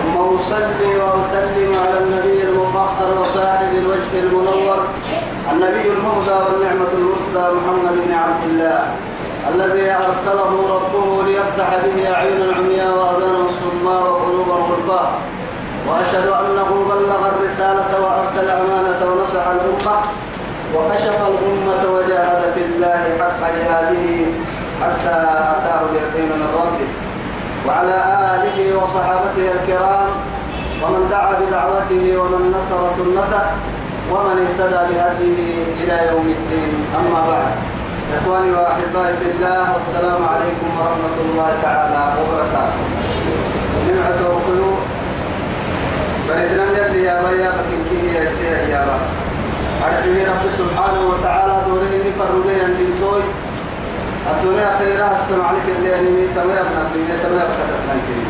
ثم أصلي وأسلم على النبي المطهر وصاحب الوجه المنور النبي المهدى والنعمة الوسطى محمد بن عبد الله الذي أرسله ربه ليفتح به أعين عمياء وأذانا صماء وقلوبا غلفاء وأشهد أنه بلغ الرسالة وأدى الأمانة ونصح الأمة وكشف الأمة وجاهد في الله حق جهاده حتى أتاه اليقين من ربه. وعلى آله وصحابته الكرام ومن دعا بدعوته ومن نصر سنته ومن اهتدى بهديه إلى يوم الدين. أما بعد إخواني وأحبائي في الله والسلام عليكم ورحمة الله تعالى وبركاته. نمعة وقلوب بردنا يلي يا بيا كيه يا سيها يا با. أرحمي رب سبحانه وتعالى دوره نفرده يندين توي. الدنيا خيرها. السمع عليك اللي أنمي تما يبنى في تما يبقى تتنكري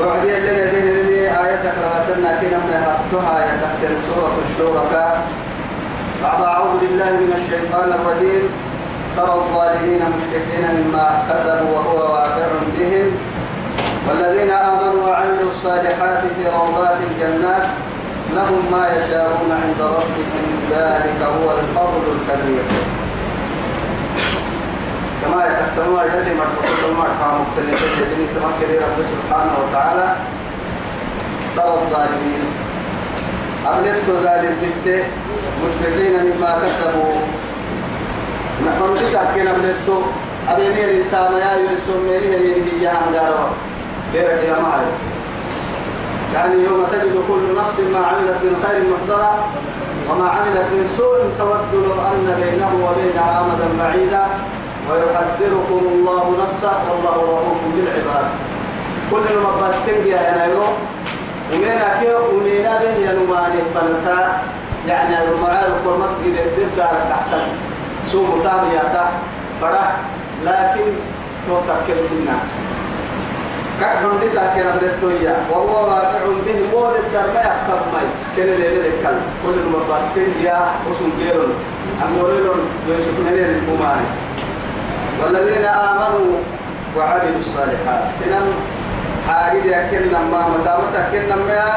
وعدي اللي ندين نمي آية كرهتنا كنا من هاتها يتحتر سورة الشورى بعد أعوذ بالله من الشيطان الرجيم. ترى الظالمين مشفقين مما كسبوا وهو واقع بهم. والذين آمنوا وعملوا الصالحات في روضات الجنات لهم ما يشاءون عند ربهم. ذلك هو الفضل الكبير. كما يتكتمون يلي مرحبا ما كانوا مختلفين تمكن رب سبحانه وتعالى. ترى الظالمين. أبلغت ظالم جبت مشفقين مما كسبوا. نحن نتاكد أبلغت أبي مير إنسان يا يرسل ميري هي هي هنجارو بيرك يا معي يعني يوم تجد كل نفس ما عملت من خير محضرة وما عملت من سوء تود لو أن بينه وبينها أمدا بعيدا. ويحذركم الله نفسه والله رؤوف بالعباد. كل المباستين يا نايرو. ومن أكيو ومن به يا نماني فلتا. يعني المعارف والمسجد الدار تحت. سوء متامية فرح. لكن توتكل منا كحن دي لكن أبدتويا وهو واقع به مول الدار ما يحكم ماي. كن اللي لك كل المباستين يا. حسن غيرون أموريلون يسكنين الأماني والذين آمنوا وعملوا الصالحات. سنن حاجة يكن ما مدامة يكن ما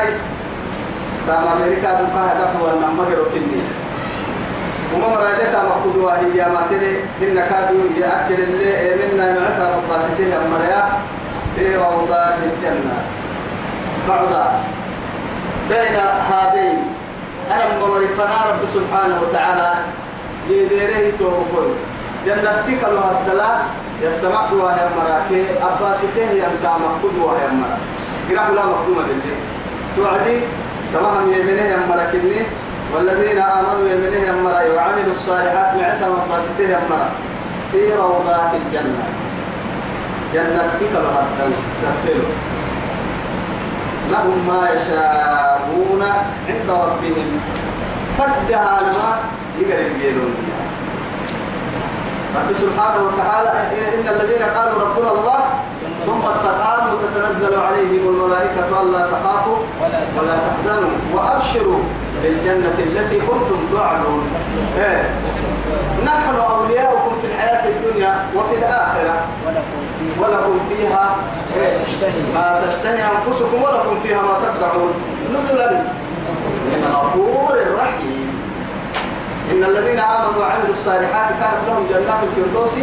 تام أمريكا دفع النما يركني وما مراجعة مقدوة هي ما تري إن كادوا يأكل اللي منا معتا مقاستين المريا في روضات الجنة. بعضا. بين هذين. أنا ممرفنا رب سبحانه وتعالى. لديره توقل جنتك الوهدلا يسمع وهي مراكي. أباسته يمتع مقود وهي مرا. قرأ لا مقدومة لله توعدي تمام يمنه يمركني والذين آمنوا يمنه يمرا وعملوا الصالحات معتهم أباسته يمرا في روضات الجنة. جنتك الوهدلا تفلوا لهم ما يشاءون عند ربهم. فدها لما يقرب يدون رب سبحانه وتعالى إن الذين قالوا ربنا الله ثم استقاموا تتنزل عليهم الملائكة ألا تخافوا ولا تحزنوا وأبشروا بالجنة التي كنتم توعدون إيه. نحن أولياؤكم في الحياة الدنيا وفي الآخرة ولكم فيها إيه. ما تشتهي أنفسكم ولكم فيها ما تدعون نزلا من غفور رحيم إن الذين آمنوا وعملوا الصالحات كانت لهم جنات الفردوس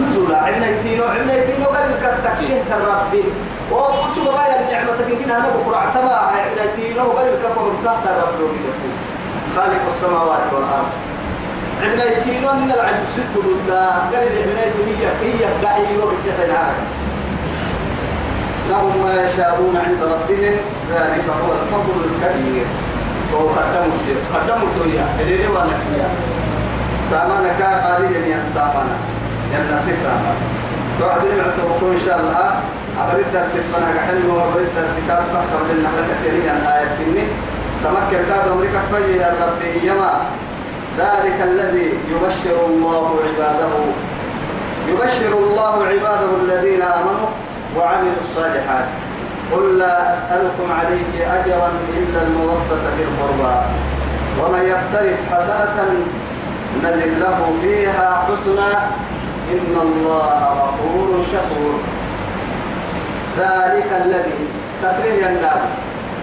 نزلا. عملتين وعملتين وقال لك تكيه ربي وقلت بغاية نعمتك يمكن أنا بكرة اعتبى عملتين وقال لك فهم تحت ربي خالق السماوات والأرض. عملتين من العجب. ست ضد. قال العملتين هي هي قاعدين وبتحت لهم ما يشاءون عند ربهم. ذلك هو الفضل الكبير. وهو قدموا قدموا الدنيا اللي هو نحيا سامانا كان قادر ين سامانا ين سامانا توعد نعتبركم إن شاء الله أبرد درس فنا كحل وأبرد درس كاد فحكم لنا لك كثيرين الآية كني تمكن كاد أمريكا فجي يا ربي يما ذلك الذي يبشر الله عباده يبشر الله عباده الذين آمنوا وعملوا الصالحات قل لا أسألكم عليه أجرا إلا المودة في القربى ومن يقترف حسنة نزل له فيها حسنا إن الله غفور شكور. ذلك الذي تقرير النار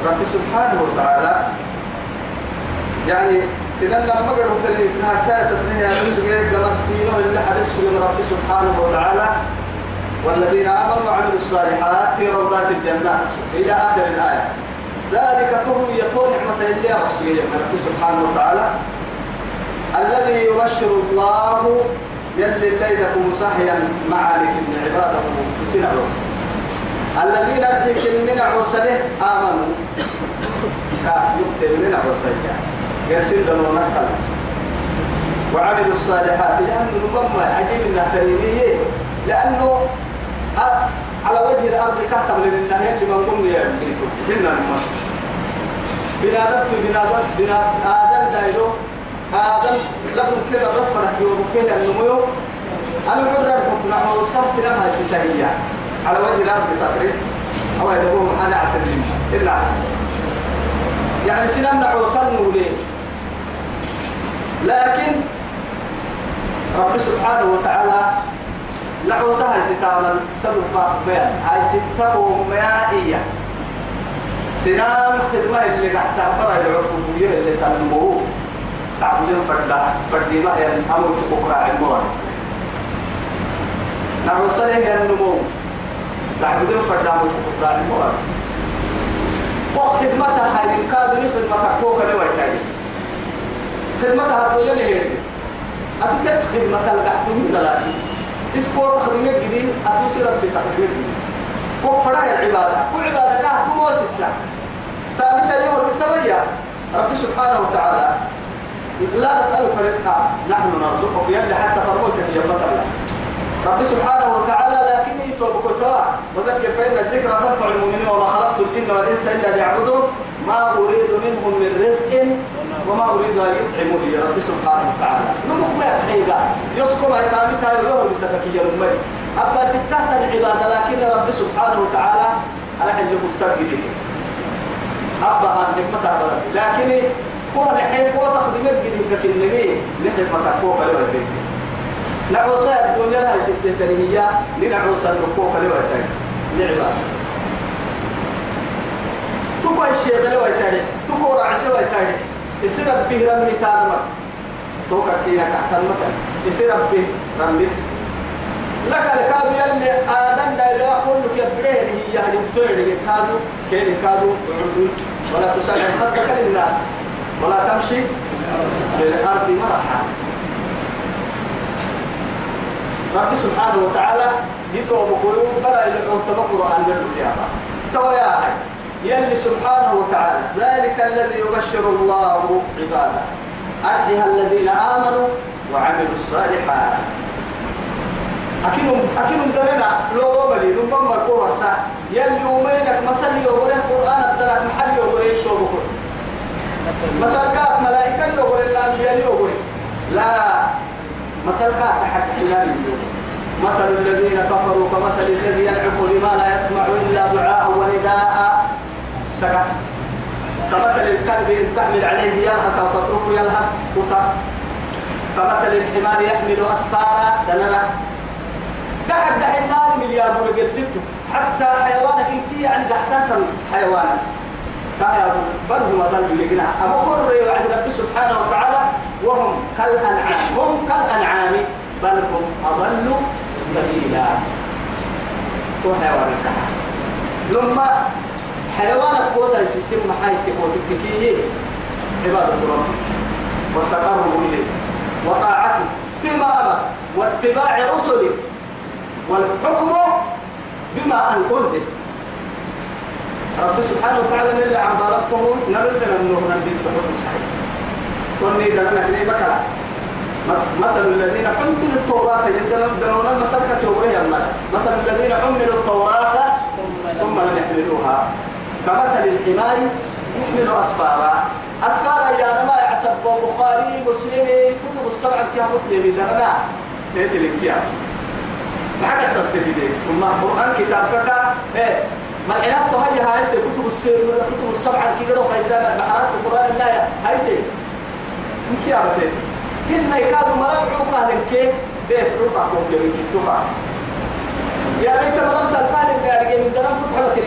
رب سبحانه وتعالى يعني سنن لما قالوا تلي في تتنهي على السجود كما الدين اللي سجود رب سبحانه وتعالى والذين آمنوا وعملوا الصالحات في روضات الجنات إلى آخر الآية. ذلك يطول نعمة الله رسوله من سبحانه وتعالى. الذي يبشر الله يلي الليلكم صحيا معالك من عباده بسنة رسول الذين يمكن عوسله آمنوا. كيكتب من عوسله يرسل دلو نقل. وعملوا الصالحات. لأنه نبما عجيب إنها تريمية لأنه على وجه الأرض كهتم لله يلي من قمنا يا بنيتو هنا الماء بنادت بنادت بناد آدم دايلو آدم لهم كذا رفنا يوم كذا النمو أنا عرر نحو سلسلة هاي ستهية على وجه الأرض تقريب. أو يدبوهم أنا عسل إلا. يعني سنان عوصلنا ليه لكن رب سبحانه وتعالى لعوسها هاي ستاما سبب بيان. هاي ستة مائية سنام خدمة اللي قاعد تعبر العفوفية اللي تنمو تعبدين فردا فردي ما يعني أمر تقرأ الموارس نعوسها هي النمو. تعبدين فردا أمر تقرأ الموارس فوق خدمتها هاي كادوا خدمتها فوق الوالتاجي خدمتها هتقول لي هيك أتكت خدمة القحتهم لكن اسكو خدمة جديد أتوسي ربي تخدمة جديد. فوق فرع العبادة. وعبادة كاه موسسة. ثابتة يوم بسوية ربي سبحانه وتعالى. لا نسألك رزقا. نحن نرزقك. يلي حتى فرموك في يوم الله. ربي سبحانه وتعالى لكن يتوبكوا وذكر فإن الذكر تنفع المؤمنين وما خلقت الجن والإنس إلا ليعبدون ما أريد منهم من رزق وما أريد أن يطعموا لي. ربي سبحانه وتعالى. نمخ ما يحيقا يسكم أيقامتها ويوم بسككية المري أبا ستة العبادة لكن ربي سبحانه وتعالى أنا حل مفتقد أبا هان برد لكن هو نحيك هو تخدمت جديد لكن نبي هو فلو نعوصا الدنيا لها ستة تنمية لنعوصا النقوق لوالتاك لعبادة تكو الشيء ده لوالتاك تكو رعسي والتاك يصير به رمي تارمك توقع فيها تحت المكان. يصير به رمي. لك الكادو يلي آدم لا إله كلك يبره هي يعني توري كادو كين كادو عندون ولا تسأل خدك للناس. ولا تمشي للأرض مرحا. رب سبحانه وتعالى يتوب قلوب برا إلى القرآن من القيامة. توا يلي سبحانه وتعالى ذلك الذي يبشر الله عباده. أرحها الذين آمنوا وعملوا الصالحات. أكيد أكيد دمنا لو بلي نبما كور سا يلي يومينك مثل يقول القرآن الدرك محل يقول يتوب مثل كات ملائكة يقول الأنبياء يقول لا. مثل كات حلال مثل الذين كفروا كمثل الذي يلعب بما لا يسمع إلا دعاء ونداء. سكت كمثل الكلب إن تحمل عليه يلهث أو تتركه يلهث قطع كمثل الحمار يحمل أسفارا. دنرا. قاعد قاعد نار مليار برجل ستة. حتى حيوانك انت يعني قاعدة حيوانك بل هم ضل لقنا أما قر وعد رب سبحانه وتعالى كالأنعام. هم كالأنعام بل هم أضل سبيلا. تو حيوانك لما حيوانك قوة يسيسم محايك وتككيه عبادة ربك والتقرب إليه. وطاعته فيما أمر. واتباع رسله. والحكم بما أن أنزل. رب سبحانه وتعالى نلا عن بالغته نرد من النور. ندين تحب صحيح توني دلنا كلي بكرة مثل الذين حملوا التوراة يدلون دلون المسلكة يوريها الملا مثل الذين حملوا التوراة ثم لم يحملوها. كمثل الحمار يحمل أسفارا. أسفارا يا ما يحسب بخاري مسلم كتب السبعة كيا مسلم درنا تيتلك يا ما حد تستفيد ثم القرآن كتاب كذا. إيه ما العلاقة هاي هاي كتب السير كتب السبعة كي قالوا قيسان المحارات القرآن الله هاي أبتدي إن يكادوا مربعوا كهلن كي بيت قوم جميل كتبها يا ما نمسى الفعل من أرجع من درام كنت حبك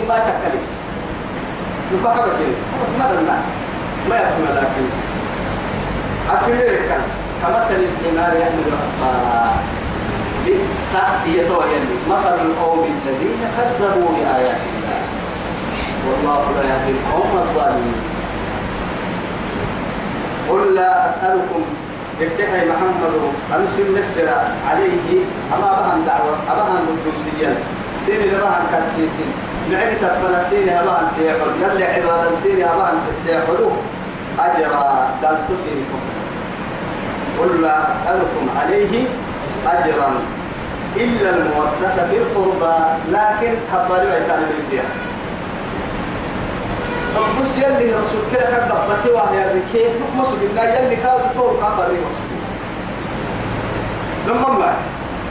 ما يفهم لكن أفليك كمثل الحمار يحمل أسفارا بئس مثل القوم الذين كذبوا بآيات الله والله لا يهدي القوم الظالمين. قل لا أسألكم ابتحي محمد أمسي مسرا عليه أما بهم دعوة أبهم بالدوسية سيني لبهم كسيسين تفنا سيني أبهم سيحل. يلي عبادا سيني أبهم سيحلوه أجرا دلت سيني كفر. قل لا أسألكم عليه أجرا إلا المودة في القربى. لكن حبالي ويتاني بالديا بص يلي رسول كده كان دبتي وهي بكي ما سجلنا يلي كاد طول كفر لما ما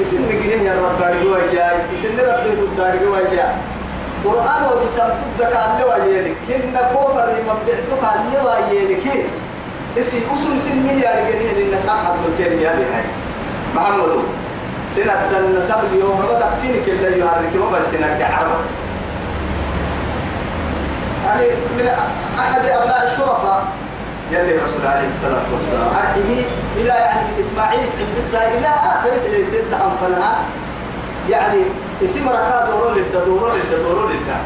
اسم نجيه يا رب داري وياي اسم رب داري وياي قرآن وبسم ضد كان وياي كنا كفر من بعتك وياي كي إسي أسم سنية يا رجال النساء حد الكلمة يا بهاي محمد سنة النسب اليوم ما تحسينك إلا يهارك ما بس سنة كعرب يعني من أحد أبناء الشرفاء يلي الرسول عليه الصلاة والسلام. عهده إلى يعني إسماعيل عند السائل إلى آخر إلى سيدنا أنفنها يعني اسم ركا دورو للدا دورو للدا دورو للدا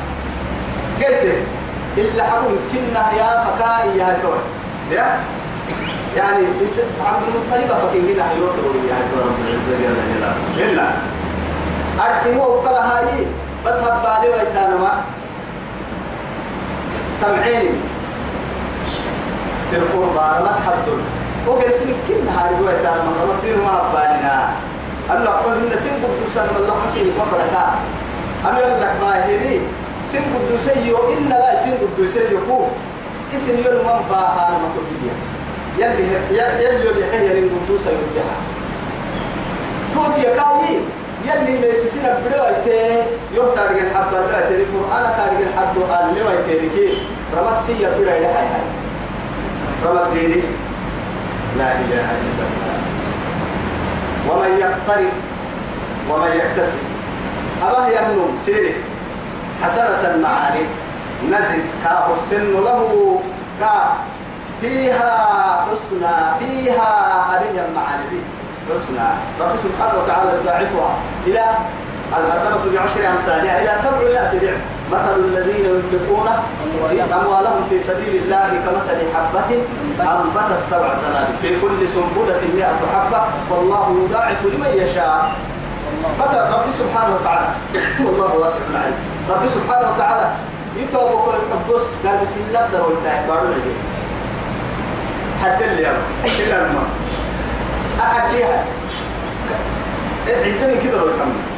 قلت إلا حكم كنا يا فكاء يا توي يا؟ يعني عبد المطلب فكين هنا يوتو يا رب العزة جل جلاله. إلا. أرحمه هاي بس هبالي ويتانا ما تمعيني في القربى ما تحضر. وقال سنك كل هاي ويتانا ما ربطين ما هبالنا الله قل إن سن قدوسا من الله حسين فقرك أنا لك ما هي سن قدوسا يو إن لا سن قدوسا يو اسم يوم من باها ما تقول يلي يلي اللي حي اللي قدوسا يرجعها توت يا كاوي يلي ليس سنة بدويته يوم تارجع الحب بدويته القرآن تارجع الحب قال لي لكي رمت سيا بدوي ده هاي هاي رمت ديني. لا إله إلا الله. ومن يقترف ومن يكتسب. أباه يمنون سيري حسنة المعارف نزل كاه السن له كا. فيها حسنى فيها أبي المعاني. دي حسنى. رب سبحانه وتعالى يضاعفها إلى الحسنة بعشر أمثالها إلى سبعمائة ضعف. مثل الذين ينفقون أموالهم في سبيل الله كمثل حبة أنبتت سبع سنابل. في كل سنبلة مئة حبة والله يضاعف لمن يشاء. متى رب سبحانه وتعالى؟ والله واسع عليم. رب سبحانه وتعالى يتوبك البص قال بسم الله ده وانت بارو لي حتى يلا. إلا الماء أعديها عندنا كده لو كمل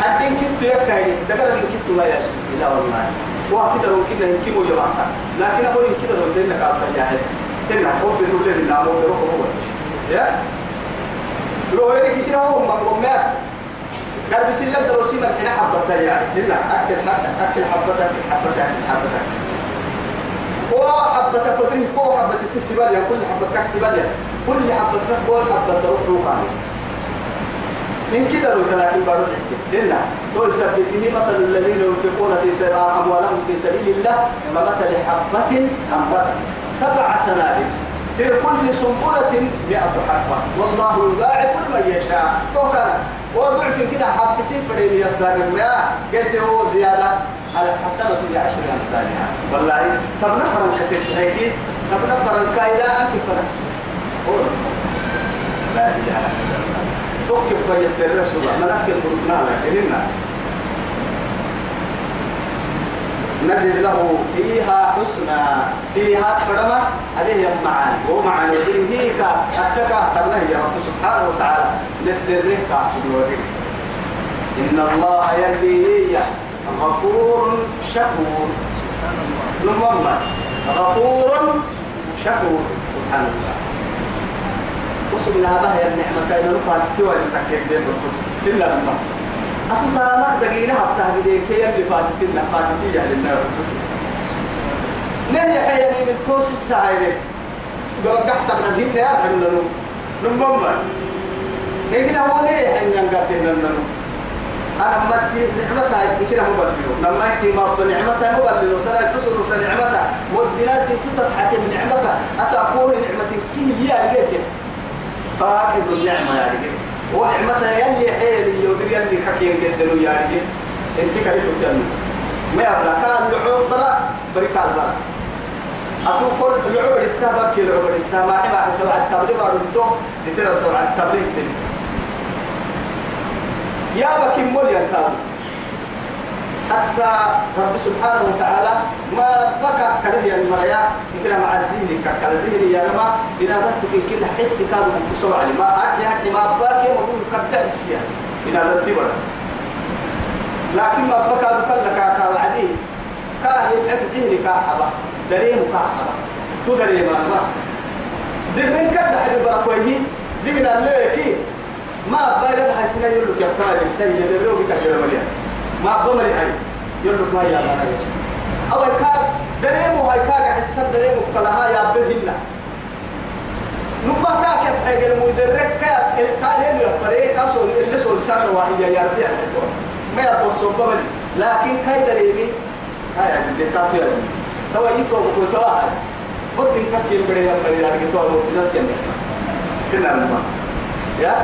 حدين كنت يا كايدي دقل من كنت ما يشوف لا والله. وكده لو كنا يمكن يبقى لكن أقول كده لو كنا كابتن جاهل. كنا هو بيقول لي نعم هو. يا؟ لو هيك كده هو مقومات قال بس الله دروسي ما الحين حبة يعني. إلا أكل حبة أكل حبة أكل حبة أكل حبة. هو حبة قدرين هو حبة سيسباليا كل حبة كحسباليا كل حبة كل حبة تروح روحاني من كده لو تلاقي بارو إلا تو يثبته مثل الذين ينفقون في سبيل أموالهم في سبيل الله كمثل حبة أنبت سبع سنابل. في كل سنبلة مئة حبة. والله يضاعف لمن يشاء. تو وضعف كده حب سفر يصدر الماء قلت هو زيادة على حسنة بعشر أمثالها. والله. طب نفر الحتة هيك طب نفر الكايدا أكفنا لا إله إلا الله. توقف فيستر رسول الله ملك القرآن لكننا نزد له فيها حسنى فيها فرما عليه معاني ومعاني هيك أتكا تبنه يا رب سبحانه وتعالى. نستره كاسدوه إن الله يهدي غفور شكور. نمما غفور شكور. سبحان الله. وسبنا بها يا النعمة كاين نفعل كيوا لتكيك دين بالخص إلا لما أتو ما دقينا حتى هذه كي اللي فاتت لنا فاتت يا لنا بالخص نهي حيا من توس السعيرة قال قحسب ندين يا حملنا نمما نيجي هو ليه حنا نقدم لنا أنا متي نعمتها كده مبللو لما أنت ما نعمتها مبللو سنة تصل سنة نعمتها والناس تضحك من نعمتها أسأقول نعمتي كي فاقد النعمة يا رجل ونعمتها يلي حيل يودري يلي كاكين قدروا يا رجل انت كيف تجنن ما يبدا كان لعوب برا بريكال برا. أتوقع لعوب السبب كي لعوب السبب ما حسب على التبليغ أردتو لترى على التبليغ. يا بكي مول ينتظر حتى رب سبحانه وتعالى ما بكى كره يا المريا يمكن مع الزهن ككل زهن يا رما إذا ذاتك يمكن حس كانوا بكسوا علي. ما أعطي حد ما باكي ما بقول كبدا السيا إذا ذاتي بره لكن ما بكى ذكر لك كا وعدي. كاهي بحق زهني كاحبة دريم كاحبة تو دريم ما. درين كده حد بركويه زهن اللي ما بايد حسنا يقول لك يا طالب تاني بك يا مريم ما بمري هاي. يقول ما يا بنا أو كاد دريمو هاي كاد حسنا دريمو كلها يا بهنا نبى كاك يتحقق المدرك كاد كان يلو يفريق أصل اللي سول سنة واحدة يا ربي ما يبص بمري لكن كاي دريمي؟ هاي اللي كافي توا يتوه بقول توا هاي. بدين كاكين بدي يا مريم لكن بقول نتكلم كنا يا؟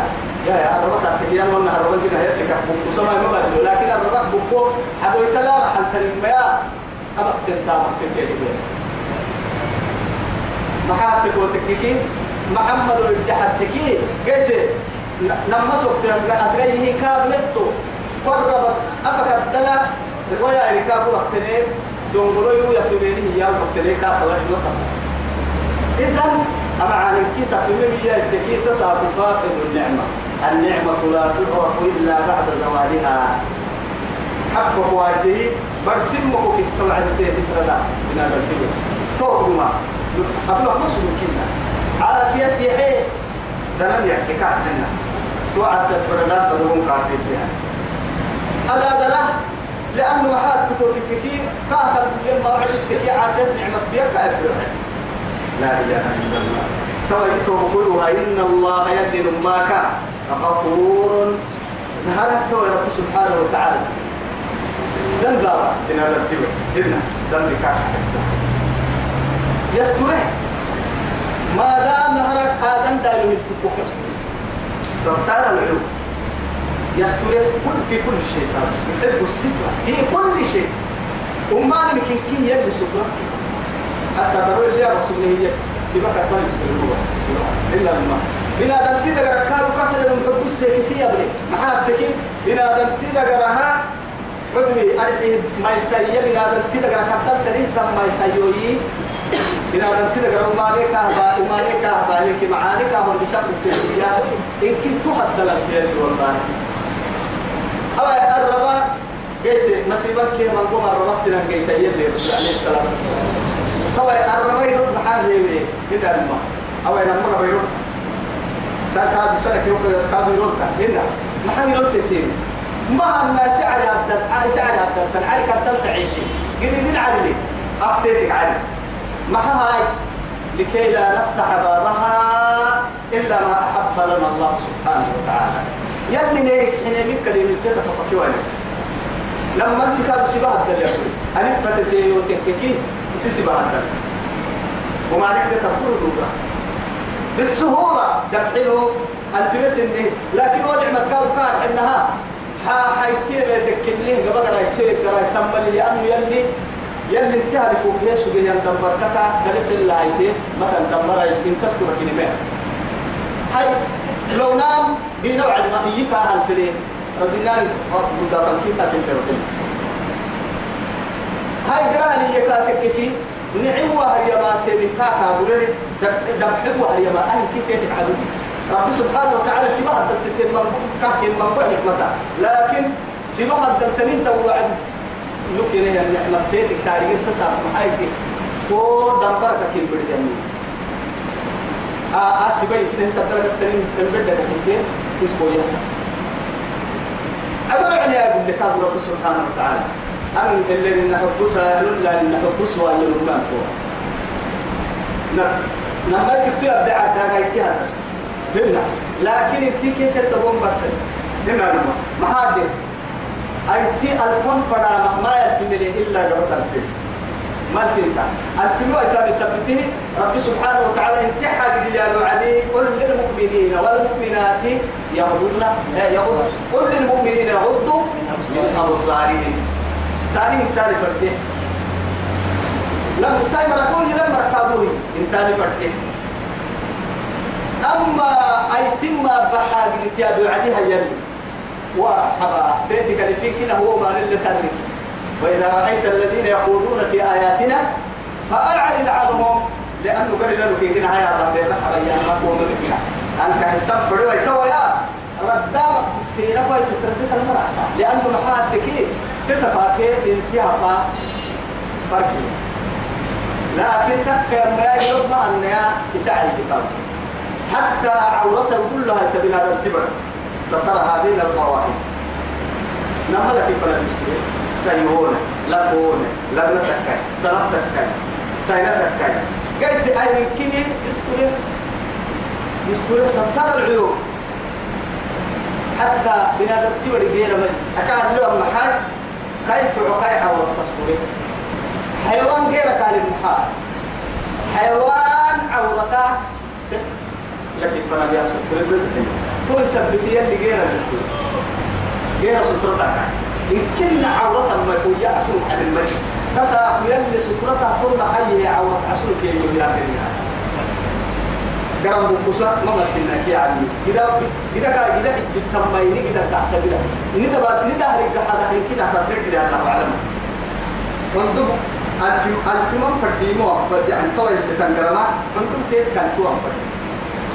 يا يا الربط تكيان وأنا الربط كده هيك وسما ما بدو لكن الربط بكو حدو يتلا حل تلميا أبقى تنتا مكتير محاتك وتككي محمد وابتحدكي قلت لما سوقت أسغيه كابلتو قربت أفكت دلا رواية ركاب وقتني دونغلو يو يفلميني يا وقتني كاتوا إذن أما عن الكتاب في مبيا التكي تسعى فاقد النعمة. النعمة لا تعرف إلا بعد زوالها. حق واجه برسمك كتب عدتي تفردا من هذا الكبر توقما أبلغ مسلم كنا. عافيتي حي. دلم يحكي كان حنا. توعد تفردا بدون كافي فيها. هذا دله لأنه محاد تكون تككي كاتب لما وعد التكي عافية نعمة بيك لا إله إلا الله. توجته بقولها إن الله يدن ما كان. غفور. نهارك تو رب سبحانه وتعالى. دم بابا. إن هذا التبع إبنا دم كاك يستره. ما دام نهارك آدم دايلو يتبقى يستره. سرطان العلوم يستره كل في كل شيء. يحب السترة. في كل شيء. وما نمكن كي يلبس سترة. حتى ضروري اللي أقصد هي سيبك أطلع يستره. إلا الماء. بنا دمتي دقر كارو كسر من حب السيسي أبني محاد تكي بنا دمتي دقرها حدوي أرحي ما يسيي بنا دمتي دقر كتل تريد كم ما يسيوي. بنا دمتي دقر أماني كهبا أماني كهبا لك معاني كهبا بسبب التنسيات إن كنت تحدل الخير والله. أو الربا قيت مسيبك كي من قوم الربا سنة قيت يلي رسول عليه الصلاة والسلام. هو الربا يرد محال يلي. هنا الماء أو أنا مرة سان كاد سنة كيلو كاد يرد هنا ما حد يرد كتير ما الناس سعر هذا سعر هذا تنعري كتل تعيشي جديد العري أفتيتك عري ما هاي؟ لكي لا نفتح بابها إلا ما أحب لنا الله سبحانه وتعالى. يلي نيك حين يجيب كلمة كده ففكيواني لما انت كاد سباه الدل يقول أنا فتتي وتككي يسي سباه الدل وما عليك تفكر دوبا. بالسهولة دبحينه الفلس إنه لكن هو نعمة قال كان إنها ها حيتي بتكنيه قبل راي سيد راي سمى لأنه يلي يلي انتهى فوق ليش بين دمر كذا درس اللي عيته مثلا دمر إن تذكر كلمة. هاي لو نام بنوع ما يكا الفلين ربنا مدافع كيتا تنتظر هاي قراني يكاتككي نعم وهريا ما تبي كاكا بقولي دبحب وهريا ما أهل كيف يتعبوا رب سبحانه وتعالى سباها الدلتين من كاكين من بعد متى لكن سباها الدلتين توعد لكن هي النعمة تيتك تاريخ تسعة محايك فو دمبرك كيف بدي آه آسي بي كده سبتر كتنين نبدأ كتنين اسمه يا أدور عليها يقول لك رب سبحانه وتعالى. أن اللي نحبسها نلا نحبسها ويلومان فوق نعم. نعم كتير أبدع داعي هنا لكن انتي كيف تتبون برسل. هنا نما ما هذا أي تي ألفون فدا ما يلفين لي إلا قبل ألفين. ما ألفين تا. ألفين وإتاني سبته. رب سبحانه وتعالى انت حاجة يا وعدي قل للمؤمنين والمؤمنات يغضضن يغض قل للمؤمنين يغضوا من أبصارهم. ساري انتاني فرده لم سايم ركوه لم ركابوه انتاني فرده أما أي تم بحاجة تيابي وعديها يلي وحبا تيتك اللي فيك هو ما اللي ترك وإذا رأيت الذين يخوضون في آياتنا فأعرض عنهم لأنه قال له كي كنا هيا بعد رحبا يا ما قوم بك. أنك حساب فروا يتوى يا ردامك تتينا باي تتردد المرأة. لأنه محاتك تتفاكي انتهى فرقي. لكن تكا ما ما أنها يساعد الكتاب حتى عورته كلها هذا التبر سترها بين القواعد. نما لك فلا تشتري سيهون لبون لبن تكاي سلف تكاي سينا تكاي قلت أي من كني يستري يستري ستر العيوب حتى بنادى التبر غير من. أكاد له محاج كيف عقاي عورة تستري حيوان غير قال المحال. حيوان عورته لكن فانا ستر بالحين تو يثبت يلي غير المسلم غير سترتك إن كنا عورة ما يكون يعسل على المجد تسا يلي سترتها كل حي عورة عسل كي منها قرم بقصة ما متنا كي عمي إذا إذا كان إذا بالتميني إذا تحت بلا إذا بعد إذا هرجع هذا هرجع كده تفرق كده الله أعلم منذ ألف ألف من فرديمو يعني توي تنقرما منذ تيت كان فوق فرديمو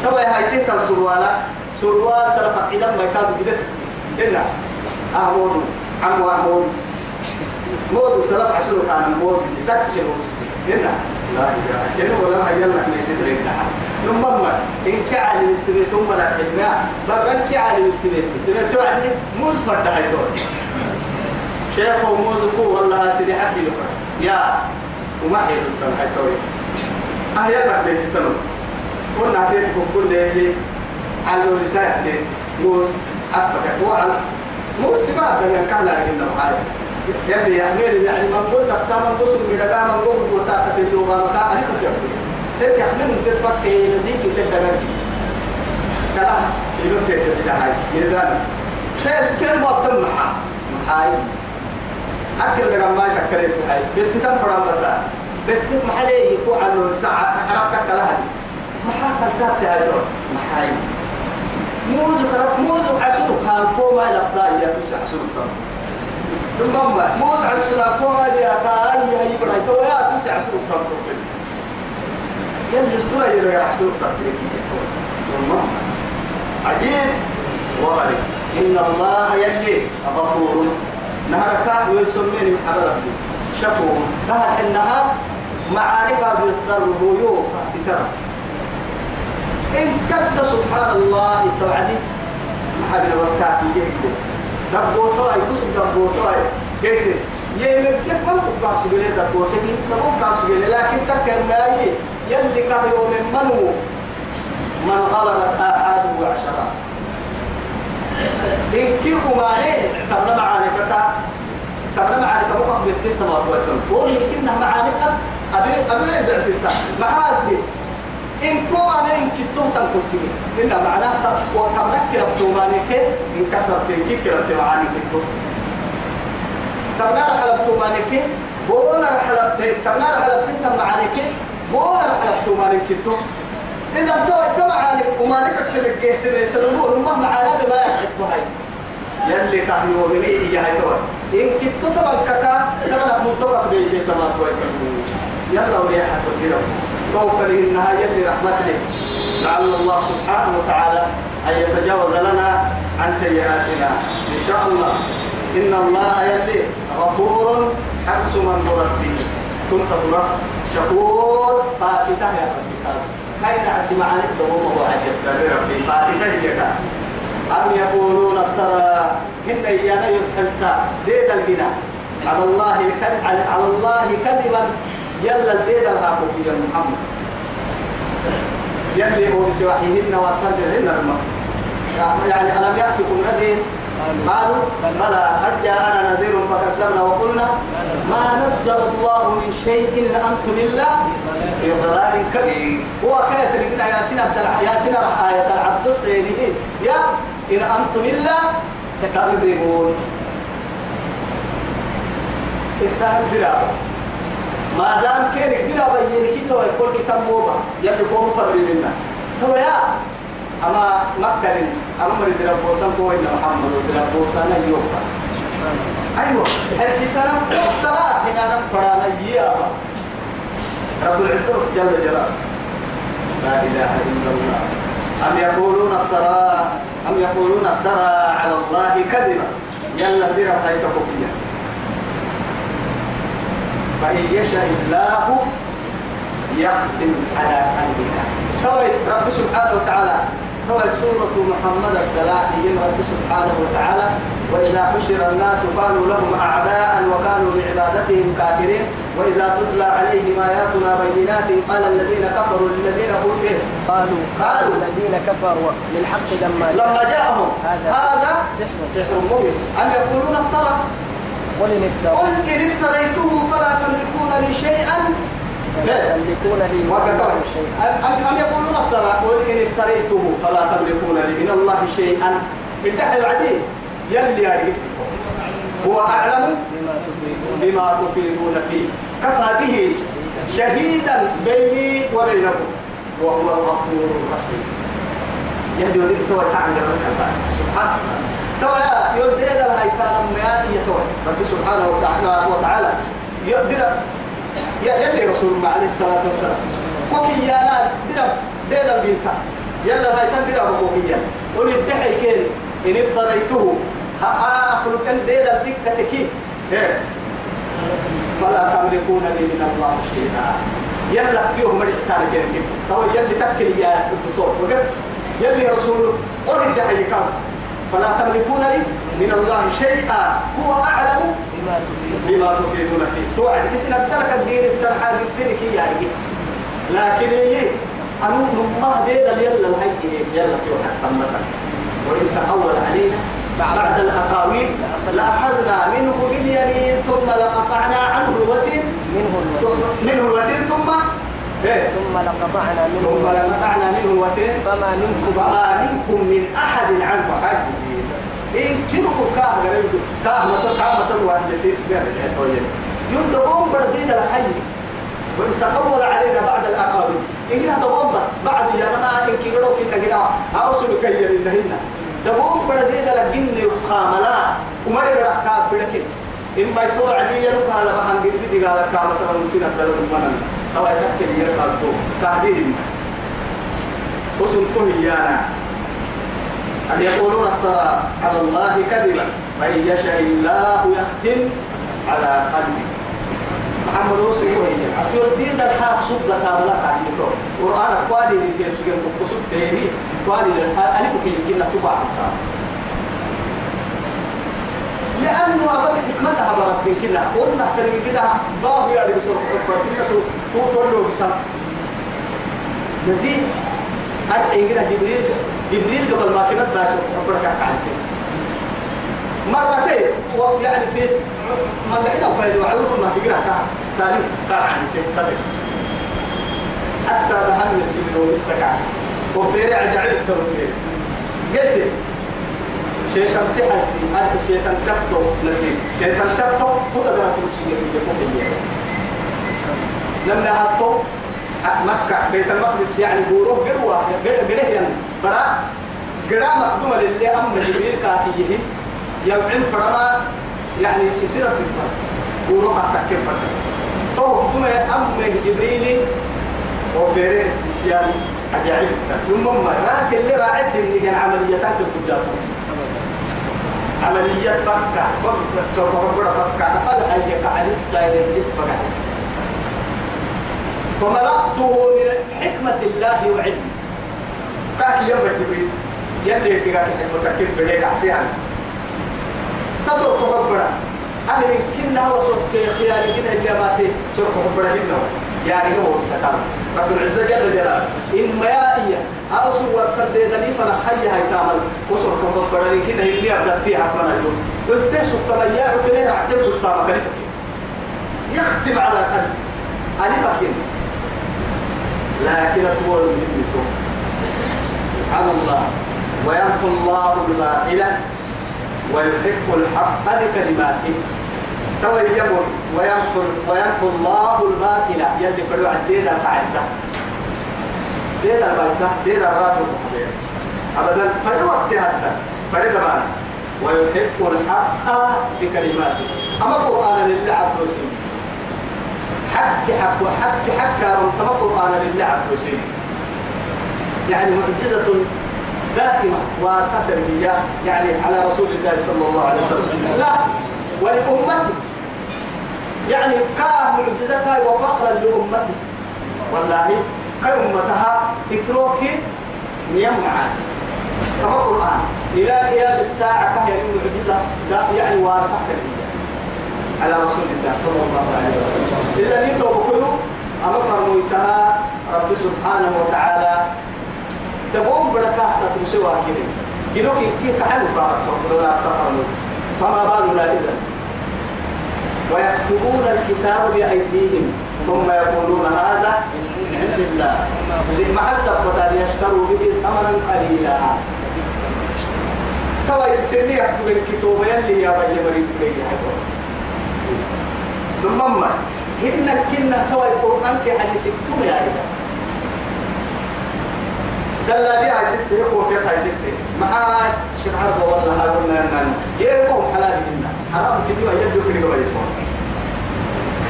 تبا هاي تيك السروالا سروال؟ سرف عيدا ما يكاد جدت إلا أهمود عمو أهمود مود سرف عشر كان مود تكشف بس إلا. لا إله كنا ولا هيا لك ما يصير لنا نمما إن كعل التبيت هم لا حجنا برن كعل التبيت. التبيت توعدني موز فرد حيتون شيخ موز فو والله سيدي حكي له يا وما هي الحيتويس أهيا لك ما يصير قلنا تيت كل اللي على الرسالة تيت موس أفك وعلى موس ما كان كان لكن معاي يبي يحمل يعني من قلت تختار من قصر من دقام قلت وساقة اللغة ما كان أعرف كيف تيت يحمل تتفك نذيك تتدقى كلا يلوم تيت تتدقى هاي ميزان كل ما بتم محا محاي. أكل دقام ما يتكلم هاي. بنت تنفرم بس بنت محلي يقوع عنه ساعة أعرف كلها ما حاكل تابت هاي دور محاي. موز كرب موز عسلو كان كوما الأفضل يا تسع كان. ثم موز عسلو كوما يا كان يا يبرا يا تسع كان. يلي استوى عسلو كان ثم عجيب. وغريب إن الله يلي غفور نهرك ويسميني محبب. شكور. كهر إنها معارك بيصدر الغيوب فاحتكار إن كد سبحان الله التوعدي محل وسكاك يجي دبو سواي بس دبو سواي كيف يمكن من بقى سجل دبو سجل ما بقى سجل لكن يجي يلي كه يوم منو؟ من غلبت آحاد وعشرات إن كيف ما هي تبنا معاني كتا تبنا معاني كبقى بيتين تماطوة قول يمكنها معاني أبي أبي يبدأ ستة. معاد إن كو أنا إن كتوه تنكتني إن معناه وتملك ربطو مانك إن كتبت إن كيف ربطو معاني كتوه تمنا رحلبتو مانك بولا رحلبت تمنا رحلبت تم معانك بولا رحلبتو مانك كتوه إذا تو إنت معانك ومانك تلك جهت تلمور ما معانا بما يحبتو هاي يلي كهيو من إيه هاي تو إن كتو تبكك تبنا منطقة بيجي تماتوا يلا وريحة وسيرة توكل إنها يلي رحمته لعل الله سبحانه وتعالى أن يتجاوز لنا عن سيئاتنا إن شاء الله إن الله يلي غفور حبس من كنت ترى شكور فاتته يا ربي هاي نعسي معاني الدوم وعد يستمر ربي. فاتته يا أم يقولون افترى. هن إيانا يتحلتا ديد البناء على الله على الله كذبا. يلا الديد الهاكو يا محمد. يلي هو بسواحيهن وصدرهن الماء يعني ألم يأتكم نذير قالوا بلى قد جاءنا نذير فكذبنا وقلنا ما نزل الله من شيء إن أنتم إلا في ضلال كبير. هو كانت لنا يا سنة يا سنة آية العبد السيني يا إن أنتم إلا تكذبون. التهدرا ما دام كيرك درا بينك تو يقول كتاب موبا يلي كون فرد منا تو يا أما مكة أما مريد ربوسان كوين محمد ربوسان يوكا. أيوة هل سيسانا قلتلا حين أنا فرانا يابا رب. العزة جل جلاله. لا إله إلا الله. أم يقولون افترى أم يقولون افترى على الله كذبا؟ يلا درا حيث فيها فإن يشاء الله يختم على قلبك سوى رب سبحانه وتعالى هو سورة محمد الدلائل رب سبحانه وتعالى وإذا حشر الناس كانوا لهم أعداء وكانوا بعبادتهم كافرين وإذا تتلى عليهم آياتنا بينات قال الذين كفروا للذين أوتوا قالوا قالوا الذين كفروا للحق لما لما جاءهم. هذا هذا سحر. سحر مبين. أم يقولون افترى. قل إن افتريته فلا تملكون لي شيئا لي من أم أم يقولون افترى. قل إن افتريته فلا تملكون لي من الله شيئا. بالدحل العديد. يلي يا هو أعلم بما تفيدون. فيه. كفى به شهيدا بيني وبينكم. وهو الغفور الرحيم. يلي يريد تو تعالى سبحانه تو يا يلدي هذا الهيكال ما يتوه رب سبحانه وتعالى وتعالى يقدر يا يلي رسول الله عليه الصلاة والسلام. وكي يا نال درب ديدا البنتا يلا هاي درب وكي قل الدحي كين إن افتريته. أخلق أن ديدا الدكة كي. إيه. فلا تملكون لي من الله شيئا. يلا اكتيهم مريح تارك يمكن تو يلي تكل يا الدستور وقت يلي رسول ورجع يكاد فلا تملكون لي من الله شيئا. هو أعلم بما تفيدون فيه. توعد. إسنا ترك الدين السرحة قد سيرك يعني. لكن هي أنو نما ديدا يلا الهي يلا توحد تمتا وإن تقول علينا. بعد. الأقاويل. لأخذنا منه باليمين ثم لقطعنا عنه الوتين. منه الوتين. منه الوتين ثم إيه؟ ثم لقطعنا منه. ثم لقطعنا منه الوتين. فما منكم. فما منكم من أحد عنه. حاجزين إن كنكم كاه غريب كاه متى كاه متى واحد يصير بين الحيطين يوم دقوم بردين الحي. تقول علينا بعد الأقاويل إن كنا دقوم بس. بعد يا أنا إن كنا كنا كنا أوصل كي يرينا دقوم بردين لكن يخاملا. وما يقدر كاب بلكن إن أن يقولون افترى على الله كذبا فإن يشاء الله يختم على قلبه محمد رسول الله أتير دين الحاق صدق كاملة عندك قرآن قوالي لكي سجن بقصد تهيني قوالي ألف كي يمكن تبع لأنه أبدا حكمتها برب كنا قلنا ترمي كده باب يعني بسرعة كنا تو تولو بسام نزيد إنجنا جبريل؟ جبريل قبل ما كنا داش ربنا كان عايزين مرتين. ويعني في ما لقينا فايد وعلوم ما تقرا كان سالم كان عايزين صدق. حتى دهن يسلم له السكع وبيرع جعل تربيه قلت شيطان تحسي هذا الشيطان تفتو نسيب شيطان تفتو هو تقدر تمشي في لما هاتو مكة بيت المقدس يعني بوروه قروة قره يعني برا قرا مقدومة للي أم جبريل كافيه يوعين فرما يعني يصير في الفرق بوروه أتكين فرق تو ثم أم جبريل. وبيريس إسيان أجعل يوم ما لكن اللي راعسهم اللي كان عملياتك الكبيرة عملية فكة. سوف أقول فكة. فل أي كعد السائل الذب فقعس فملأته من حكمة الله وعلمه. كاك يوم تبي يلي كاك حكمة كيف بديك عسيان. تصور كبرة أهل كنا وصوص كي خيالي كنا اللي ماتي. سور كبرة هنا يعني هو سكان. رب العزة جل جلاله. إن ما يأتي أو سوى سدد لي فأنا حي هاي تعمل. وصور كبرة كنا اللي أبدأ فيها فأنا اليوم قلت تبيع وكنا أعتبر الطعم كلفك يختم على قلب ألفك لكن أطول من سبحان الله. ويمحو الله الباطل ويحق الحق بكلماته. تو يجبر ويمحو ويمحو الله الباطل. يلي فلو عديدا تعيسى ديدا البايسة ديدا الراتب. أبدا فلو هذا فلو زمان ويحق الحق بكلماته. أما القرآن لله عبد حق حق حق حق رمتما القرآن لله وسيم يعني معجزة دائمة وتدريبية يعني على رسول الله صلى الله عليه وسلم. لا ولأمته يعني كان معجزتها وفخرا لأمته والله كأمتها اتروكي معاه كما القرآن إلى قيام الساعة كهي المعجزة لا يعني وارتحت على رسول الله صلى الله عليه وسلم. إذا نتوبكلوا أما فرمويتها رب سبحانه وتعالى. دبوم بركة تترسوا كده جنوك كيف كحلو كارك لا تفرموا فما بالنا إذا ويكتبون الكتاب بأيديهم ثم يقولون هذا من عند الله. لمحسب بدل يشتروا به ثمنا قليلا. توا يسمي يكتب الكتاب يلي يا بني مريم بي ثم ما هن كنا توا القرآن كحديث يا رجال دل بيها ستة يقوى فيها ستة مع شرعة والله هاقولنا أننا يقوم حلال منا حرام كني ويجب كني ويجب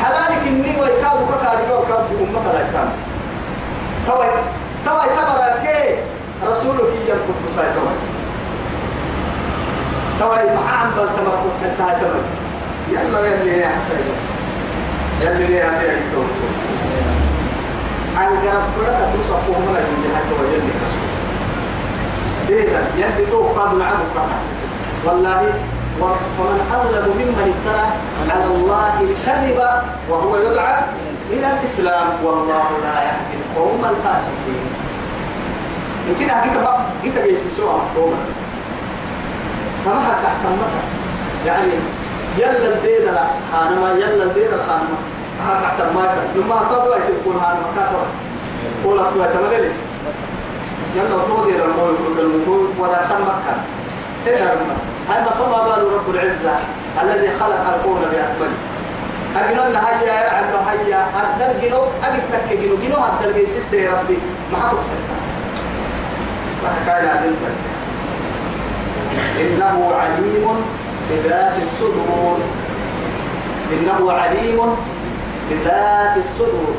حلال كني ويكاد ككاري وكاد في أمة الإسلام توي توي تبرا كي رسولك ينقل بساي توي توي مع عم بالتمرق حتى تمر يلا يلي حتى بس يلي يا حتى عن قرب تصف وهم لا يجي حتى ويلي إذا يلي تو قاد العبد قام والله ومن أظلم ممن افترى على الله الكذب وهو يدعى إلى الإسلام. والله لا يهدي القوم الفاسقين. يمكن أحكي بقى جيت جيسي سوى أحكمتها يعني يلا الدين لا حانما يلا الدين الحانما هذا حتى ما كان لما تضوي تقول هذا مكاتب قول أفتوى تمنى ليش يلا تودي المول المول ولا تم مكة. إيه هذا فما بال رب العزة الذي خلق الكون بأكمله. أجنون هيا يلعب هيا. أدر جنو؟ أجد تك جنو؟ جنو أدر بيسس يا ربي؟ ما حكوا ما حكى لنا إنه عليم بذات الصدور. إنه عليم بذات الصدور.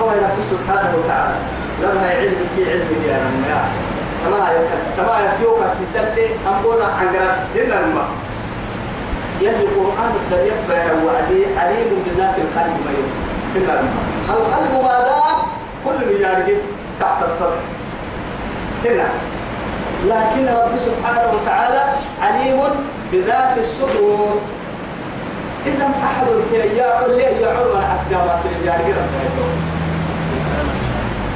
هو رب سبحانه وتعالى لما علم في علم يا كما كما يتيوك سيسلي أمبورا عنقرا إلا الماء. يلي القرآن الدريب وعدي عليم بذات القلب ما إلا الماء. القلب ماذا؟ كل مجارجه تحت الصدر. إلا. لكن رب سبحانه وتعالى عليم بذات الصدور. إذا أحد الكياء اللي يعرض العسكرات اللي جارجه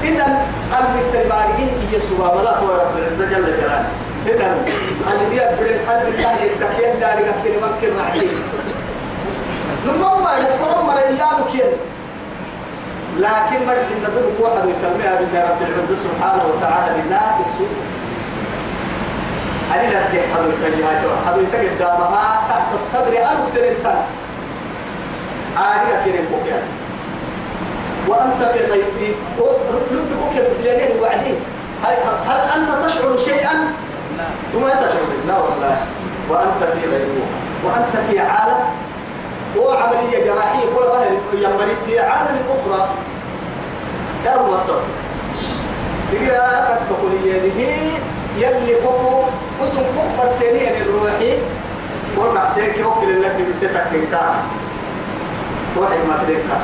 إذا قلب التبارين هي سبحان الله هو رب العزة جل جلاله. إذا قلبي أبرد قلب الله يتكين دارك كلمة كلمة حديث لما ما يقرأ مريان كين. لكن مرد إن ذلك واحد يكلمها بالله رب العزة سبحانه وتعالى بذات السوء أنا لا تحضر الكلمات حضرتك قدامها تحت الصدر أنا أكتر آريك كين بوكيان وأنت في غيب لبك كيف الدليل وعدين هل أنت تشعر شيئا؟ ثم أنت تشعر لا والله. وأنت في غيبوبة وأنت في عالم. هو عملية جراحية كل ما ينبري في عالم أخرى. دار الطرف تقرأ قصة هي يلي فوق وسن كفر سنين الروحي. وقع سيك يوكل لك بتتك كتاب واحد ما تريكا.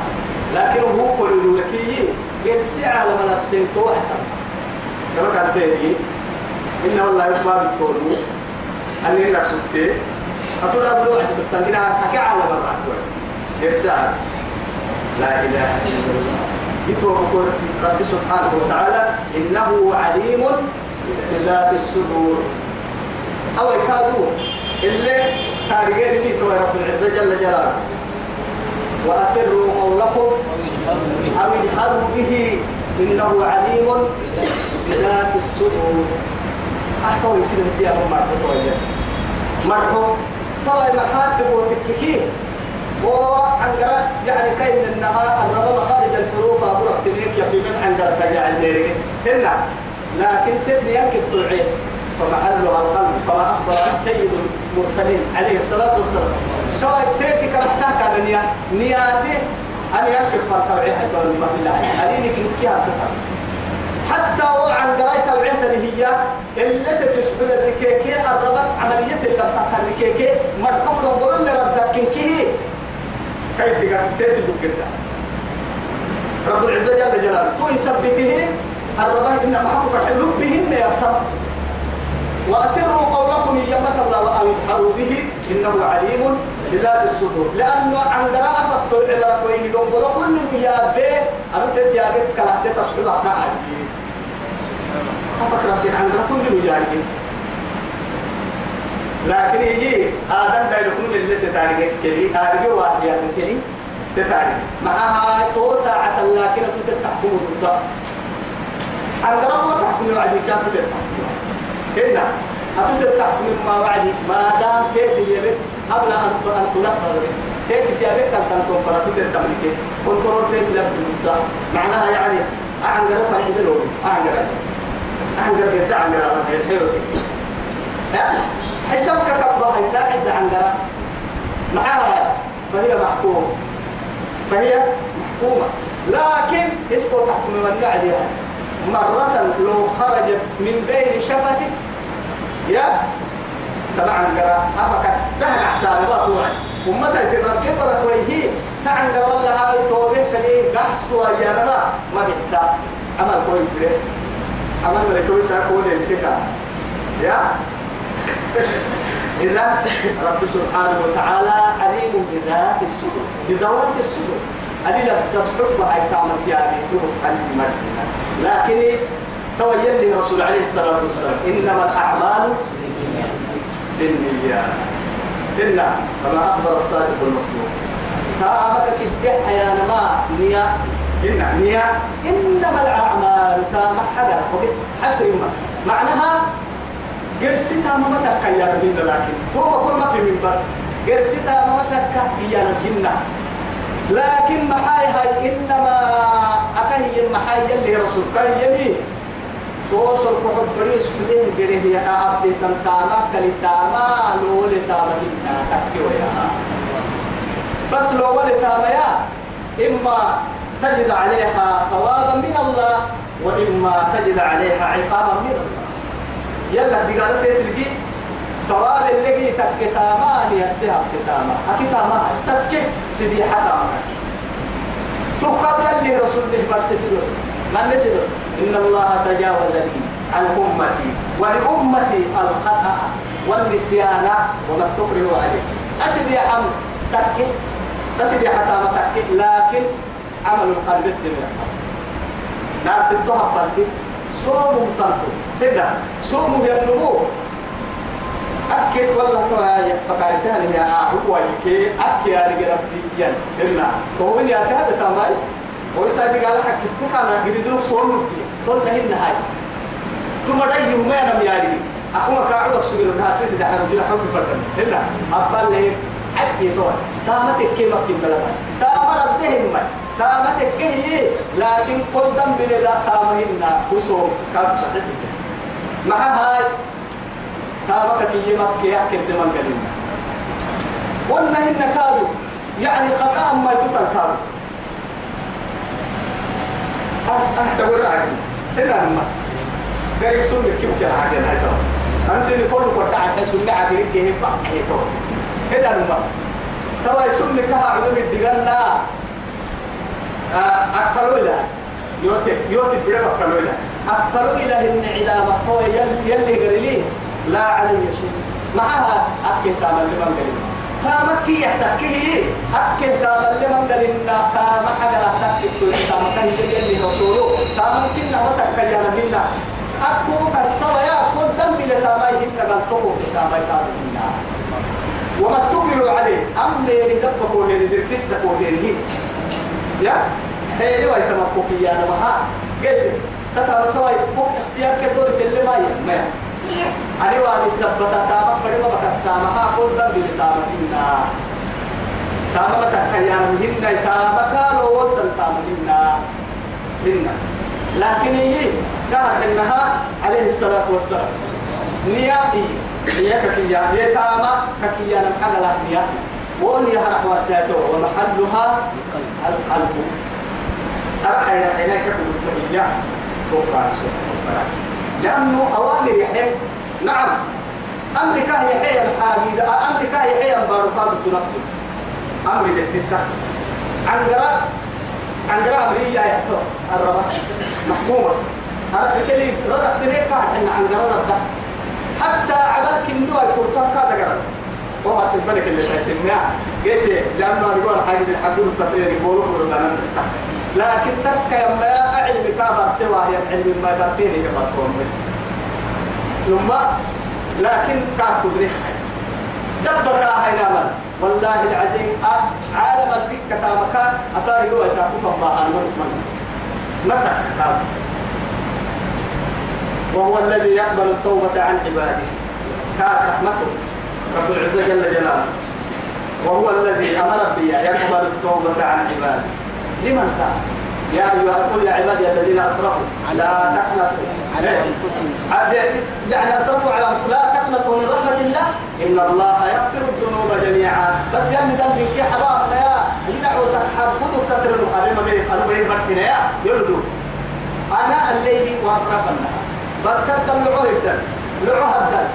لكن هو كل ذلكي يرسي على من السنت واحد كما كان تيجي إن والله يسمع بالكون أني لك سبتي. أقول أبو واحد بتنقنا أكا على مرات يرسي على. لا إله إلا الله. يتوب رب سبحانه وتعالى. إنه عليم بذات الصدور. أو يكادوا اللي تاريخين فيه رب العزة جل جلاله. وأسروا قولكم أو اجهروا به. إنه عليم بذات الصدور. أحكوا يمكن هدي أبو مرحو مرحو طبعا محاتب وتككين وعنقرة يعني كاين النهار الربا مخارج الحروف. أبو ركتنيك يا في من عنقرة هنا. لكن تبني ينكب طلعين فمحلها القلب كما أخبر سيد المرسلين عليه الصلاة والسلام. سواء تيكي كرحتها كان نيا نياتي أن يكفر فرتوعي حتى ما في الله. ألينك إنكيها تفهم حتى وعن قراية توعيتها اللي هي اللي تسحب الركيكي الربط عملية اللي تحت الركيكي مرحوم نقول لي ردك كنكيه. كيف تقول تيتي بكرة رب العزة جل جلاله تو يثبته الربط إن محبك الحلوب بهن يفتح وأسروا قولكم الله أو يجهروا به إنه عليم بذات الصدور. لأنه عن قراءة فكتور عبارة وين يدون قولوا كل يا بي أنا تتيا بي كلا تتصحب أقنع أفكر أنت عن قراءة كل يجاري لكن يجي آدم دا يكون اللي تتاريخ كلي تاريخ واحد يا كلي تتاريخ معها تو ساعة لكن تتحكم ضد عن قراءة تحكم وعدي كانت تتحكم. هنا أتدر تحكم ما وعدي ما دام تأتي يبك قبل أن أن تلقى تأتي في يبك أن تنتم فلا تدر تملك كنترول تأتي لك تنتظر معناها يعني أعنقر فالحي بلوري أعنقر أعنقر بيت أعنقر الحيوتي. حسابك كبها إذا عد عنقر معها فهي محكومة. فهي محكومة. لكن اسكو تحكم من نعدها مرة لو خرج من بين شفتك يا طبعا قرأ أفكت تهل ما توعد. ومتى ترى كبرك ويهي تعن قرأ هاي توبه تلي قحصوا يا ربا ما بيحتاج عمل كوي بره عمل ولا توي ساكون السكا يا. إذا رب سبحانه وتعالى عليم بذات الصدور. بذوات الصدور. أدي تصحب هاي تعمل يعني دبك عن المدينة لكن تويل لي رسول عليه الصلاة والسلام إنما الأعمال بالنيات. إلا كما أخبر الصادق المصدوق. تابك كده يا ما نية إن نية إنما الأعمال تام حدا. وقت حسر ما معناها قرستا ما متك يا ربنا لكن تو كل ما في من بس قرستا ما متك يا ربنا. لكن محاي هاي إنما أكهي المحاي يلي رسول كان يلي. توصل كحب بريس كله بره يا عبد تنتاما كلتاما لو لتاما هنا تكي ويا. بس لو ولتاما يا إما تجد عليها ثوابا من الله وإما تجد عليها عقابا من الله. يلا دي قالت تلقي. ثواب اللي تكتاما ليتها كتاما أكتاما تكي سيدي حتى تقدر اللي رسول الله برسي سيدو من سيدو إن الله تجاوز لي عن أمتي ولأمتي الخطأ والنسيان وما استقروا عليه. أسد يا حم تكي أسد حتى ما تكي لكن عمل القلب نار ستها بلدي. صوموا تنتو. كده صوموا ينمو. أكيد والله ترى فقالتها لي أنا هو يكي أكيد يا رجال ربي ين إننا هو اللي أتاه بتامي ويساعد قال حق استحنا قريدلو صوم تقول هنا هاي ثم رأي يوم أنا مياري أخو ما كعبك سجل من هاسيس ده أنا بجيل حب فردن هنا أبال له حكي طول تامتك كي مكين بلما تامر الدهم ما تامتك كي لكن قدام بلدا تامهنا وصوم صحيح مع هاي تابك كي مكي يحكي دمان قلنا قلنا هن كادوا يعني خطأ ما يتطل كادوا أحد ورعك هنا لما. قال سنة كيف كان عاقل هاي ترى. أنا سيني كل قطع حسن عاقل كيه بقى هي ترى. هذا الماء توا يسمى كها عدم الدجالنا أكلوا له يوتي يوتي بيرك أكلوا له أكلوا إلى إن عدا محتوى يلي يلي قريلين لا علي شيء معها أكل تعمل لمن قريب تامكي يحتكيه أكل تعمل لمن قريب تام حاجة لا تكتب تام كهي يلي رسوله تام كنا وتكيانا منا أكو كسر يا كل دم بلا تامي هنا قال تقو تامي تامي وما استكرهوا عليه أم يردبك ولين ذركسك ولين يا حيلي ويتمكوك يا نمها قلت تتعلم توي فوق اختيار كدور اللي ما يما أنا وأنا السبتة تامك فريما بكسامها كل ذنب لتامك إنا تامك تكيان مهنا تامك لو ودن تامك إنا منا لكن هي كان إنها عليه الصلاة والسلام نياتي نيا ككيا نيا تاما ككيا نمحل لا نيا ونيا هرح واساتو ومحلها القلب أرحى إلى عينيك بالتهيئة فوق لأنه أوامر يحيى. نعم. أمريكا هي حي الحاجة أمريكا هي حي الباروكات تنفذ أمر الستة. عنقرة عنقرة أمريكا يحتو الربا. محكومة. أنا بكلي ردت تريقا إن عنقرة ردت حتى عملك النوع يكون كذا قرن وما تبارك اللي تسمعها قلت لأنه يقول حاجة الحدود التفرير يقولوا كلنا لكن تك يا أعلم كابر سوى هي العلم ما يبرتيني كما تقول ثم لكن كاكو دريحة دبك هاي من والله العظيم عالم الدكة تامكا أتاري هو يتاكف الله أنا من. متى وهو الذي يقبل التوبة عن عباده. كانت رحمته. رب العزة جل جلاله. وهو الذي أمر بي يقبل التوبة عن عباده. لمن كان يا أيها كل عبادي الذين أسرفوا لا تقنطوا. على أنفسهم. يعني أسرفوا على لا تقنطوا من رحمة الله. إن الله يغفر الذنوب جميعا. بس يعني دم من كي حباب يا يدعو سحب بدك تترنوا أبي ما بيه مرتنا يا. يردوا أنا الليل وأطراف النهار. بركت اللعو الدم. لعو الدم.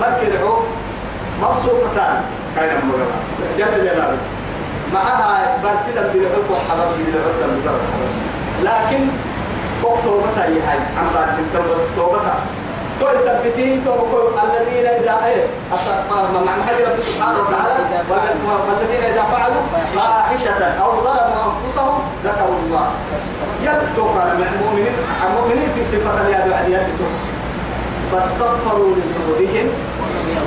بركرعو مبسوطتان. كاين مغرب. جل جلاله. معها برتدا بالعقب وحضر بالعقب لكن وقت توبتها هي هاي. عم بعد بس توبتها. تو يثبتي توبة الذين إذا إيه؟ مع حاجة رب سبحانه وتعالى؟ والذين إذا فعلوا فاحشة أو ظلموا أنفسهم ذكروا الله. يلتقى المؤمنين. المؤمنين في صفة اليد واليد فاستغفروا لذنوبهم.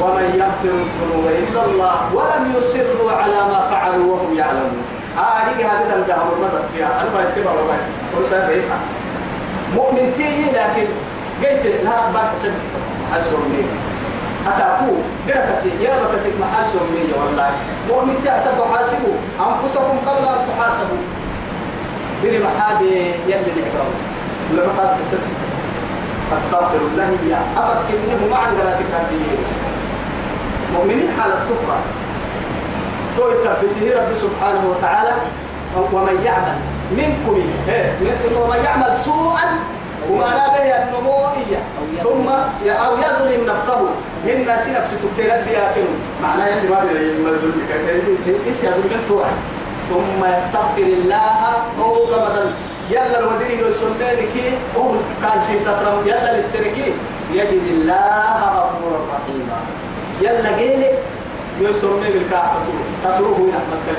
ومن يغفر الذنوب إلا الله ولم يصروا على ما فعلوا وهم يعلمون. هذه هذا الدهر المدد فيها أنا ما يسيبها ولا ما يسيبها مؤمن تي لكن قلت نهار بارك سبس محل سومني أساقو قرأ كسي يا بكسي محل سومني والله. مؤمن تي أساقو حاسبوا أنفسكم قبل أن تحاسبوا. بني محابي يلي العقاب لما قد سبس أستغفر الله يا أفكر إنه ما عند راسك الدين مؤمنين حالة تبقى تو يثبته رب سبحانه وتعالى ومن يعمل منكم ومن يعمل سوءا وما نادى النموئية. ثم أو يظلم نفسه. من الناس نفسه تبتلى بها معناه يعني ما بيظلم إيش يظلم توعي ثم يستغفر الله هو مثلا يلا الودير يسمينك هو كان سيتترم يلا للسركي يجد الله غفورا رحيما. يلا جيلي يسمي بالكعبة تتروه هنا مكة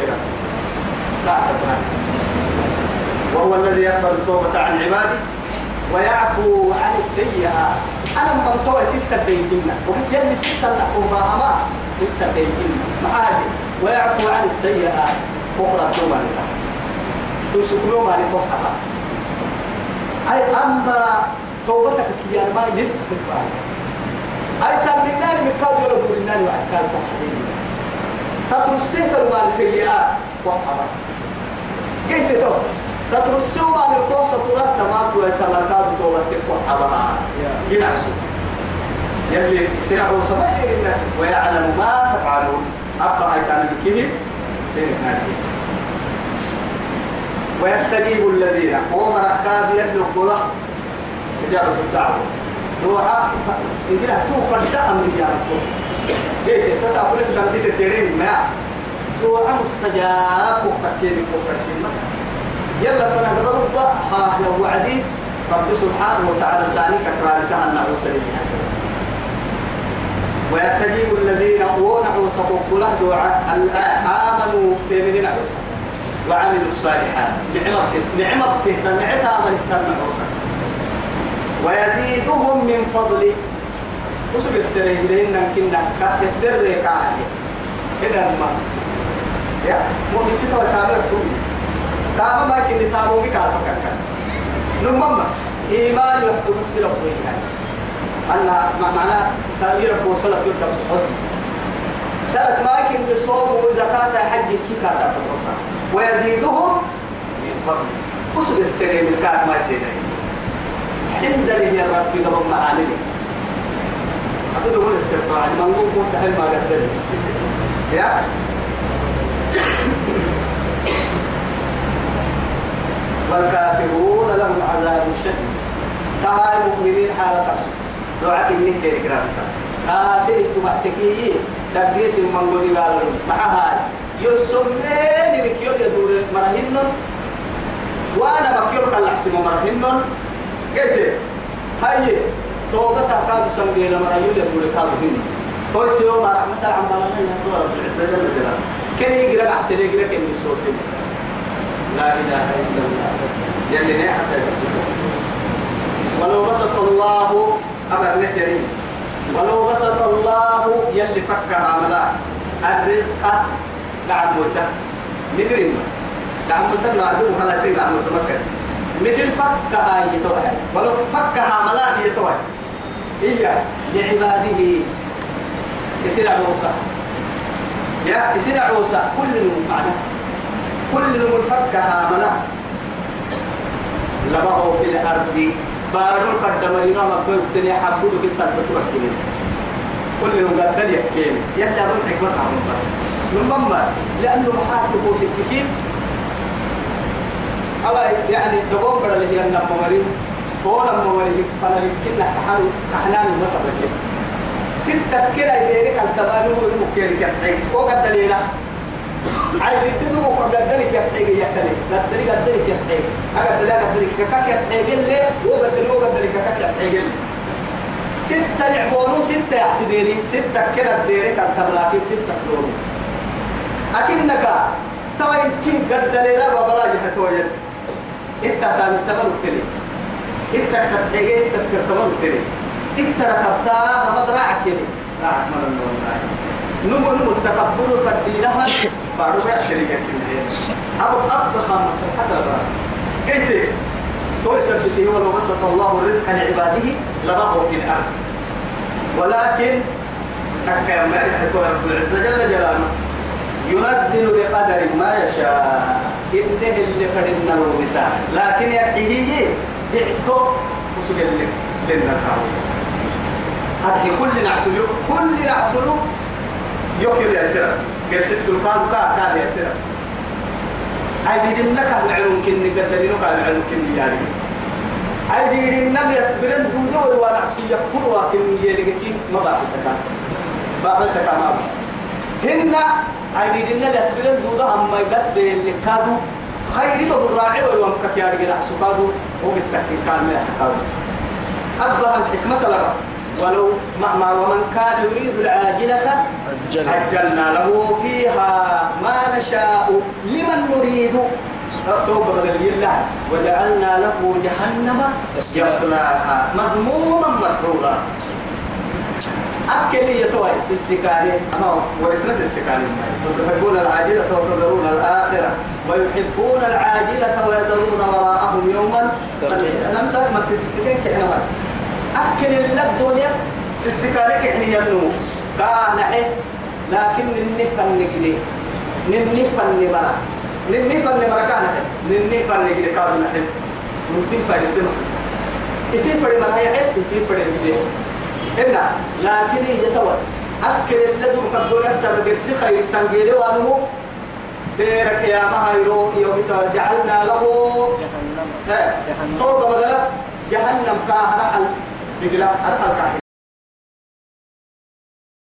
وهو الذي يقبل التوبة عن عباده ويعفو عن السيئات. أنا من ستة بيتنا. وقلت يلي ستة لأقوم أما ستة بيتنا. معادي ويعفو عن السيئات. بكرة توبة لله تسكنوا ما لكم أي أما توبتك كيان ما يلبس بالبال أي سام من نار متكاد دور النار وعكاد وحبيبي تترسيه تلو سيئات وحبا كيف تو تترسيه ما للقوم تطرات تمات ويتمركات توبتك. وحبا ينعسو يلي سنعو سمائر الناس ويعلم ما تفعلون. أبقى هيتان بكيه ويستجيب الذين. هم ركاد يدلق له استجابة الدعوة. روحا إن كنا تو قد أمر يا جيت تسعى كل دم بيت تيرين ما. دعاء مستجاب وكتير وكسيمة يلا فانا قدر ها لو وعدي رب سبحانه وتعالى ساني كتران كهنا وسليم ويستجيب الذين ونعوا سبق له دعاء آمنوا تيمين عوسا وعملوا الصالحات. نعمة نعمة نعمتها من اهتم عوسا ويزيدهم من فضله. وسب السرير لأن كنا يصدر لك عالية كده ما. يا مؤمن تتوى كامل كل تابا ما كني تابو بك على فكرة نمم إيمان يحكم سيرة بويها أن معناه سامير بوصلة تلك الحسن. سألت ما كن صوم وزكاة حج الحسن. ويزيدهم من فضل وسب السرير من كان ما يسيرين عند لي يا ربي قبل أتدخل الاسترقاع من نقول قلت حل ما قدر يا؟ والكافرون لهم عذاب شديد. تهاي المؤمنين حالة تقصد. دعاء إنك كير كرامتا. كافر تبعتكي. تبقيس من قولي قالوا. مع هاي. يسمين بكيول يدور مرهنن. وأنا بكيول كان لحسن مرهنن. قلت هاي توبة تكاد سنبي لما رجل يقول كاد هنا. توي سيو ما رحمة عم بالنا يا رب العزة جل جلاله. كن يقرأ أحسن يقرأ كن يسوسي لا إله إلا الله. جل حتى يسوع. ولو بسط الله أبر نتري ولو بسط الله يلي فك عملا الرزق قاعد مدة ندري ما قاعد مدة لا أدوم خلاص قاعد مدة مثل فكها يتوه ولو فكها ملاك يتوه هي لعباده. يصير عوسى يا يصير عوسى كل من معنا كل فكها ملاك لبغوا في الأرض. بارو قدم لنا ما كنت تني حبودك انت بتوكل كل من قدر يحكيم يلا من حكمتها من من ضمن لأنه محاكمه في الكتيب أو يعني دقوم بدل هي النم مريم فولا مريم فلا يمكن نحن كحنان المطر ستة كلا يديرك التبانو المكير كتحيك وقد دليلا عايز يبتدوا وقد دليك يتحيك يحتلي. قد دليك يتحيك أقد دليك قد دليك كاك يتحيك اللي وقد دليك وقد دليك كاك يتحيك اللي ستة لعبونو ستة يحسديني ستة كلا ديرك التبلاكين ستة كلونو أكنك توا يمكن قد دليلا وبلا جهة إنت تام تمر كلي إنت كتحيجي انت سر تمر كلي إنت ركبتها ما دراعك كلي راعك من الله نمو نمو التكبر فدينها بعد ما يحترق كلي أبو أبو خامس حتى الآن قلت تقول سبته ولو بسط الله الرزق لعباده لبغوا في الأرض. ولكن تكا ما رب العزة جل جلاله. ينزل بقدر ما يشاء. إنه اللي له بساعة لكن يحيي يعتو وسجل لك لنا كاوس هذه كل نعسل كل نعسل يوكل يا سيرا قرست الكاد كا كاد يا سيرا أي دين لك العلم كني قدرينك العلم كني يعني. أي دين لك يسبرن دودو ونعسل يكفر وكني يلقي ما بعد سكان. بعد تكامل هن أي دين لك يسبرن دودو أما يقدر اللي كادو خير بالراعي ويومك يا رجل حسكادو وبالتحكيم كان ما يحكادو أبها الحكمة لك؟ ولو مع ومن كان يريد العاجلة عجلنا له فيها ما نشاء لمن نريد. توبة بدل الله وجعلنا له جهنم يصلاها. مذموما مدحورا. أكل يتوي سيسكاني أما ورسنا سيسكاني وتحبون العاجلة وتذرون الآخرة. ويحبون العاجلة ويذرون وراءهم يوما. لم ما تسسكين كحنا أكل الدنيا. سيسكاني كحنا ينو كان لكن النفن نجري النفن نمرا النفن نمرا كان النفن نجري كانوا نحن. ممكن الدم يصير مرا يحب يصير الدم هنا لكن يتوى أكل الذي مقدون أحسن قرسي خير سنجيري وانمو ديرك يا مهيرو يوم جعلنا له جهنم. توبة بدلا جهنم كاهر حل تقلا أرحل كاهر